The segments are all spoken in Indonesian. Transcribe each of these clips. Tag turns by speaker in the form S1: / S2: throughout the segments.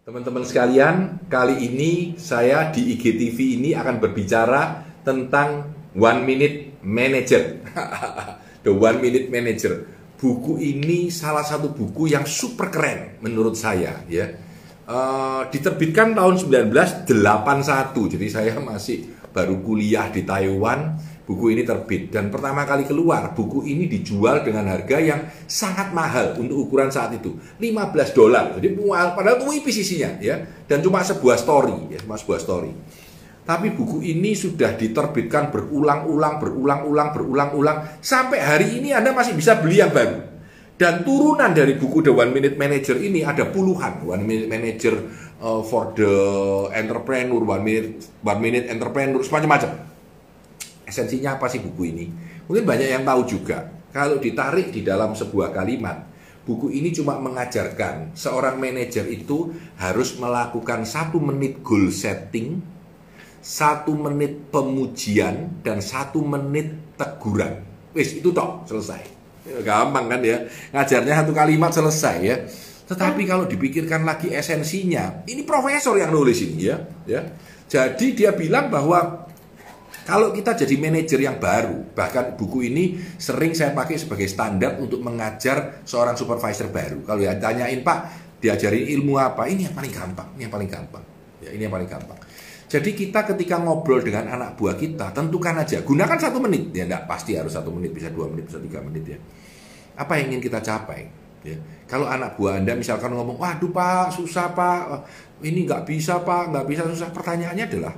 S1: Teman-teman sekalian, kali ini saya di IGTV ini akan berbicara tentang One Minute Manager. The One Minute Manager. Buku ini salah satu buku yang super keren menurut saya ya. Uh, diterbitkan tahun 1981, jadi saya masih baru kuliah di Taiwan buku ini terbit dan pertama kali keluar buku ini dijual dengan harga yang sangat mahal untuk ukuran saat itu 15 dolar. Jadi padahal itu tipis isinya ya. Dan cuma sebuah story ya cuma sebuah story. Tapi buku ini sudah diterbitkan berulang-ulang berulang-ulang berulang-ulang. Sampai hari ini Anda masih bisa beli yang baru. Dan turunan dari buku The One Minute Manager ini ada puluhan. One Minute Manager uh, for the Entrepreneur One Minute One Minute Entrepreneur macam-macam esensinya apa sih buku ini? Mungkin banyak yang tahu juga. Kalau ditarik di dalam sebuah kalimat, buku ini cuma mengajarkan seorang manajer itu harus melakukan satu menit goal setting, satu menit pemujian, dan satu menit teguran. Wis, itu toh, selesai. Gampang kan ya, ngajarnya satu kalimat selesai ya. Tetapi kalau dipikirkan lagi esensinya, ini profesor yang nulis ini ya, ya. Jadi dia bilang bahwa kalau kita jadi manajer yang baru, bahkan buku ini sering saya pakai sebagai standar untuk mengajar seorang supervisor baru. Kalau ya tanyain Pak, diajarin ilmu apa? Ini yang paling gampang, ini yang paling gampang. Ya, ini yang paling gampang. Jadi kita ketika ngobrol dengan anak buah kita, tentukan aja, gunakan satu menit. Ya enggak pasti harus satu menit, bisa dua menit, bisa tiga menit ya. Apa yang ingin kita capai? Ya. Kalau anak buah Anda misalkan ngomong, waduh Pak, susah Pak, ini nggak bisa Pak, nggak bisa susah. Pertanyaannya adalah,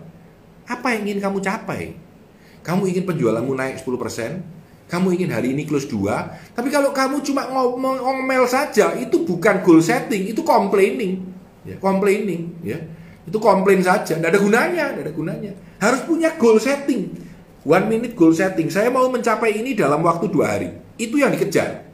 S1: apa yang ingin kamu capai? Kamu ingin penjualanmu naik 10%? Kamu ingin hari ini close 2? Tapi kalau kamu cuma ngomel saja, itu bukan goal setting, itu complaining. Ya, complaining, ya. Itu komplain saja, tidak ada gunanya, tidak ada gunanya. Harus punya goal setting. One minute goal setting. Saya mau mencapai ini dalam waktu dua hari. Itu yang dikejar.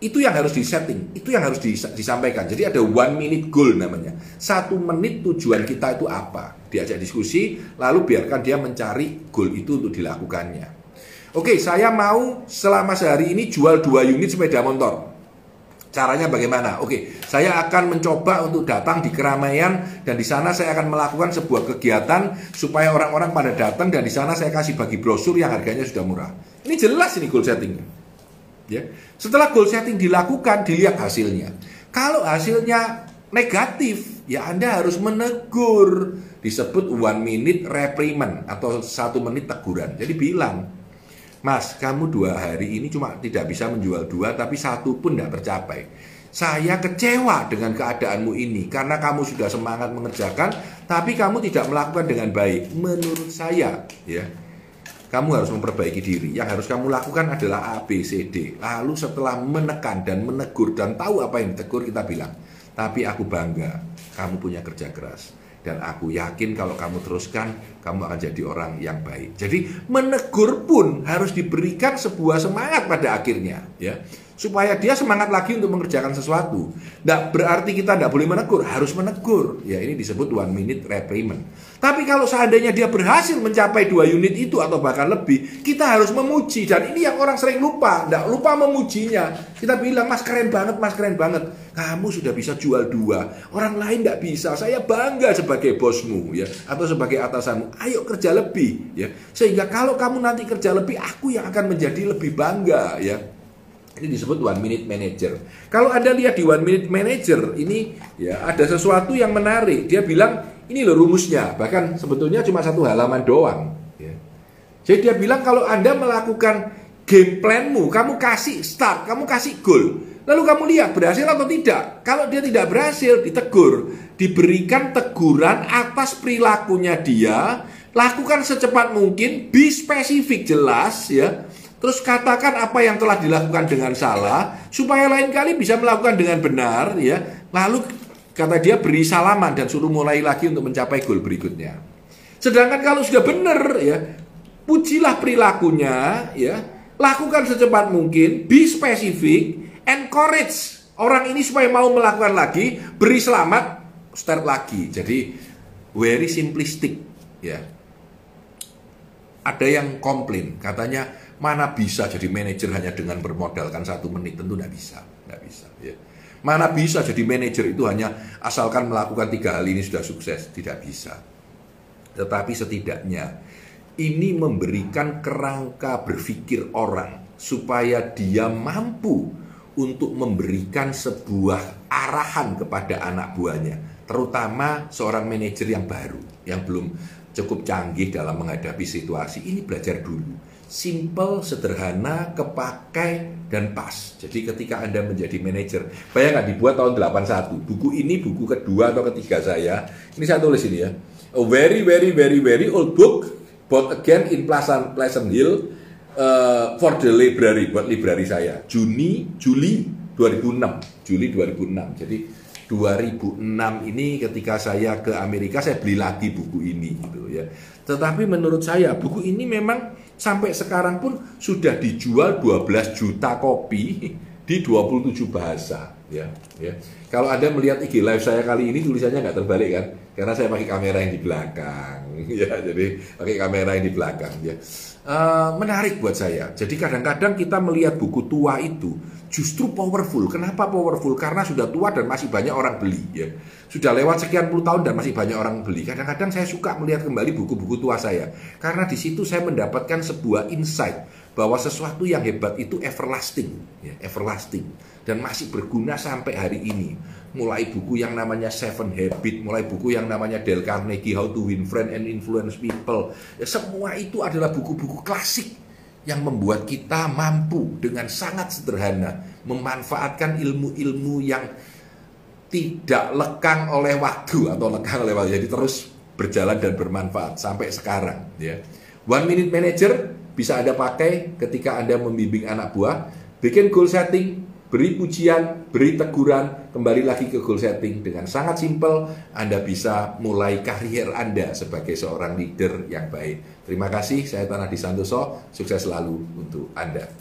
S1: Itu yang harus disetting, itu yang harus disampaikan. Jadi ada one minute goal namanya. Satu menit tujuan kita itu apa? Diajak diskusi, lalu biarkan dia mencari goal itu untuk dilakukannya. Oke, saya mau selama sehari ini jual dua unit sepeda motor. Caranya bagaimana? Oke, saya akan mencoba untuk datang di keramaian dan di sana saya akan melakukan sebuah kegiatan supaya orang-orang pada datang dan di sana saya kasih bagi brosur yang harganya sudah murah. Ini jelas ini goal settingnya. Ya. Setelah goal setting dilakukan, dilihat hasilnya. Kalau hasilnya negatif, ya Anda harus menegur. Disebut one minute reprimand atau satu menit teguran. Jadi bilang, Mas, kamu dua hari ini cuma tidak bisa menjual dua, tapi satu pun tidak tercapai. Saya kecewa dengan keadaanmu ini karena kamu sudah semangat mengerjakan, tapi kamu tidak melakukan dengan baik. Menurut saya, ya, kamu harus memperbaiki diri. Yang harus kamu lakukan adalah A, B, C, D. Lalu setelah menekan dan menegur dan tahu apa yang ditegur, kita bilang, tapi aku bangga, kamu punya kerja keras. Dan aku yakin kalau kamu teruskan, kamu akan jadi orang yang baik. Jadi menegur pun harus diberikan sebuah semangat pada akhirnya. ya supaya dia semangat lagi untuk mengerjakan sesuatu. Tidak berarti kita tidak boleh menegur, harus menegur. Ya ini disebut one minute reprimand. Tapi kalau seandainya dia berhasil mencapai dua unit itu atau bahkan lebih, kita harus memuji. Dan ini yang orang sering lupa, tidak lupa memujinya. Kita bilang, mas keren banget, mas keren banget. Kamu sudah bisa jual dua, orang lain tidak bisa. Saya bangga sebagai bosmu ya, atau sebagai atasanmu. Ayo kerja lebih ya, sehingga kalau kamu nanti kerja lebih, aku yang akan menjadi lebih bangga ya. Ini disebut one minute manager. Kalau Anda lihat di one minute manager ini ya ada sesuatu yang menarik. Dia bilang ini loh rumusnya. Bahkan sebetulnya cuma satu halaman doang. Ya. Jadi dia bilang kalau Anda melakukan game planmu, kamu kasih start, kamu kasih goal. Lalu kamu lihat berhasil atau tidak. Kalau dia tidak berhasil, ditegur. Diberikan teguran atas perilakunya dia. Lakukan secepat mungkin, be spesifik jelas ya Terus katakan apa yang telah dilakukan dengan salah supaya lain kali bisa melakukan dengan benar ya. Lalu kata dia beri salaman dan suruh mulai lagi untuk mencapai goal berikutnya. Sedangkan kalau sudah benar ya, pujilah perilakunya ya, lakukan secepat mungkin, be specific, encourage orang ini supaya mau melakukan lagi, beri selamat, start lagi. Jadi very simplistic ya. Ada yang komplain, katanya mana bisa jadi manajer hanya dengan bermodalkan satu menit tentu tidak bisa tidak bisa ya Mana bisa jadi manajer itu hanya asalkan melakukan tiga hal ini sudah sukses, tidak bisa. Tetapi setidaknya ini memberikan kerangka berpikir orang supaya dia mampu untuk memberikan sebuah arahan kepada anak buahnya, terutama seorang manajer yang baru, yang belum cukup canggih dalam menghadapi situasi. Ini belajar dulu simple, sederhana, kepakai, dan pas. Jadi ketika Anda menjadi manajer, bayangkan dibuat tahun 81. Buku ini buku kedua atau ketiga saya. Ini saya tulis ini ya. A very, very, very, very old book, bought again in Pleasant, Pleasant Hill uh, for the library, buat library saya. Juni, Juli 2006. Juli 2006. Jadi 2006 ini ketika saya ke Amerika saya beli lagi buku ini gitu ya. Tetapi menurut saya buku ini memang sampai sekarang pun sudah dijual 12 juta kopi di 27 bahasa ya ya. Kalau Anda melihat IG live saya kali ini tulisannya nggak terbalik kan? Karena saya pakai kamera yang di belakang ya. Jadi pakai kamera yang di belakang ya. Uh, menarik buat saya. Jadi kadang-kadang kita melihat buku tua itu justru powerful. Kenapa powerful? Karena sudah tua dan masih banyak orang beli ya. Sudah lewat sekian puluh tahun dan masih banyak orang beli. Kadang-kadang saya suka melihat kembali buku-buku tua saya karena di situ saya mendapatkan sebuah insight bahwa sesuatu yang hebat itu everlasting, ya, everlasting dan masih berguna sampai hari ini mulai buku yang namanya Seven Habit, mulai buku yang namanya Dale Carnegie How to Win Friends and Influence People. Ya, semua itu adalah buku-buku klasik yang membuat kita mampu dengan sangat sederhana memanfaatkan ilmu-ilmu yang tidak lekang oleh waktu atau lekang oleh waktu. Jadi terus berjalan dan bermanfaat sampai sekarang ya. One minute manager bisa Anda pakai ketika Anda membimbing anak buah, bikin goal setting, beri pujian, beri teguran, kembali lagi ke goal setting dengan sangat simpel Anda bisa mulai karier Anda sebagai seorang leader yang baik. Terima kasih, saya Tanah Di Santoso, sukses selalu untuk Anda.